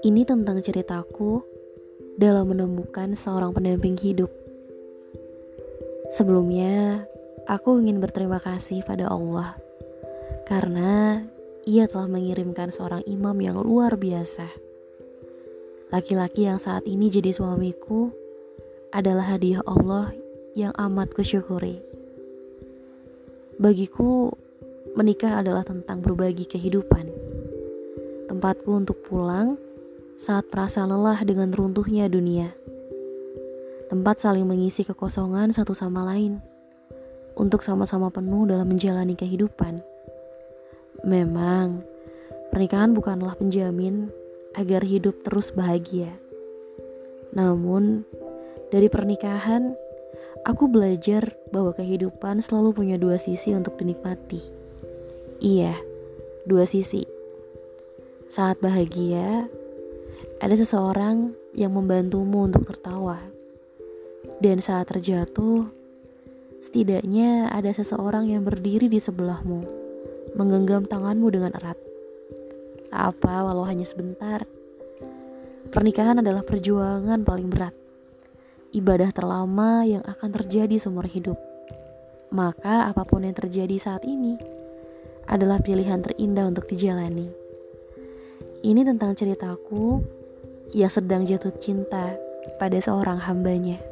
Ini tentang ceritaku dalam menemukan seorang pendamping hidup. Sebelumnya, aku ingin berterima kasih pada Allah karena Ia telah mengirimkan seorang imam yang luar biasa. Laki-laki yang saat ini jadi suamiku adalah hadiah Allah yang amat kusyukuri. Bagiku, menikah adalah tentang berbagi kehidupan. Tempatku untuk pulang saat merasa lelah dengan runtuhnya dunia. Tempat saling mengisi kekosongan satu sama lain untuk sama-sama penuh dalam menjalani kehidupan. Memang, pernikahan bukanlah penjamin agar hidup terus bahagia. Namun, dari pernikahan, aku belajar bahwa kehidupan selalu punya dua sisi untuk dinikmati. Iya, dua sisi. Saat bahagia, ada seseorang yang membantumu untuk tertawa. Dan saat terjatuh, setidaknya ada seseorang yang berdiri di sebelahmu, menggenggam tanganmu dengan erat. Apa, walau hanya sebentar. Pernikahan adalah perjuangan paling berat. Ibadah terlama yang akan terjadi seumur hidup. Maka apa pun yang terjadi saat ini adalah pilihan terindah untuk dijalani. Ini tentang ceritaku yang sedang jatuh cinta pada seorang hambanya.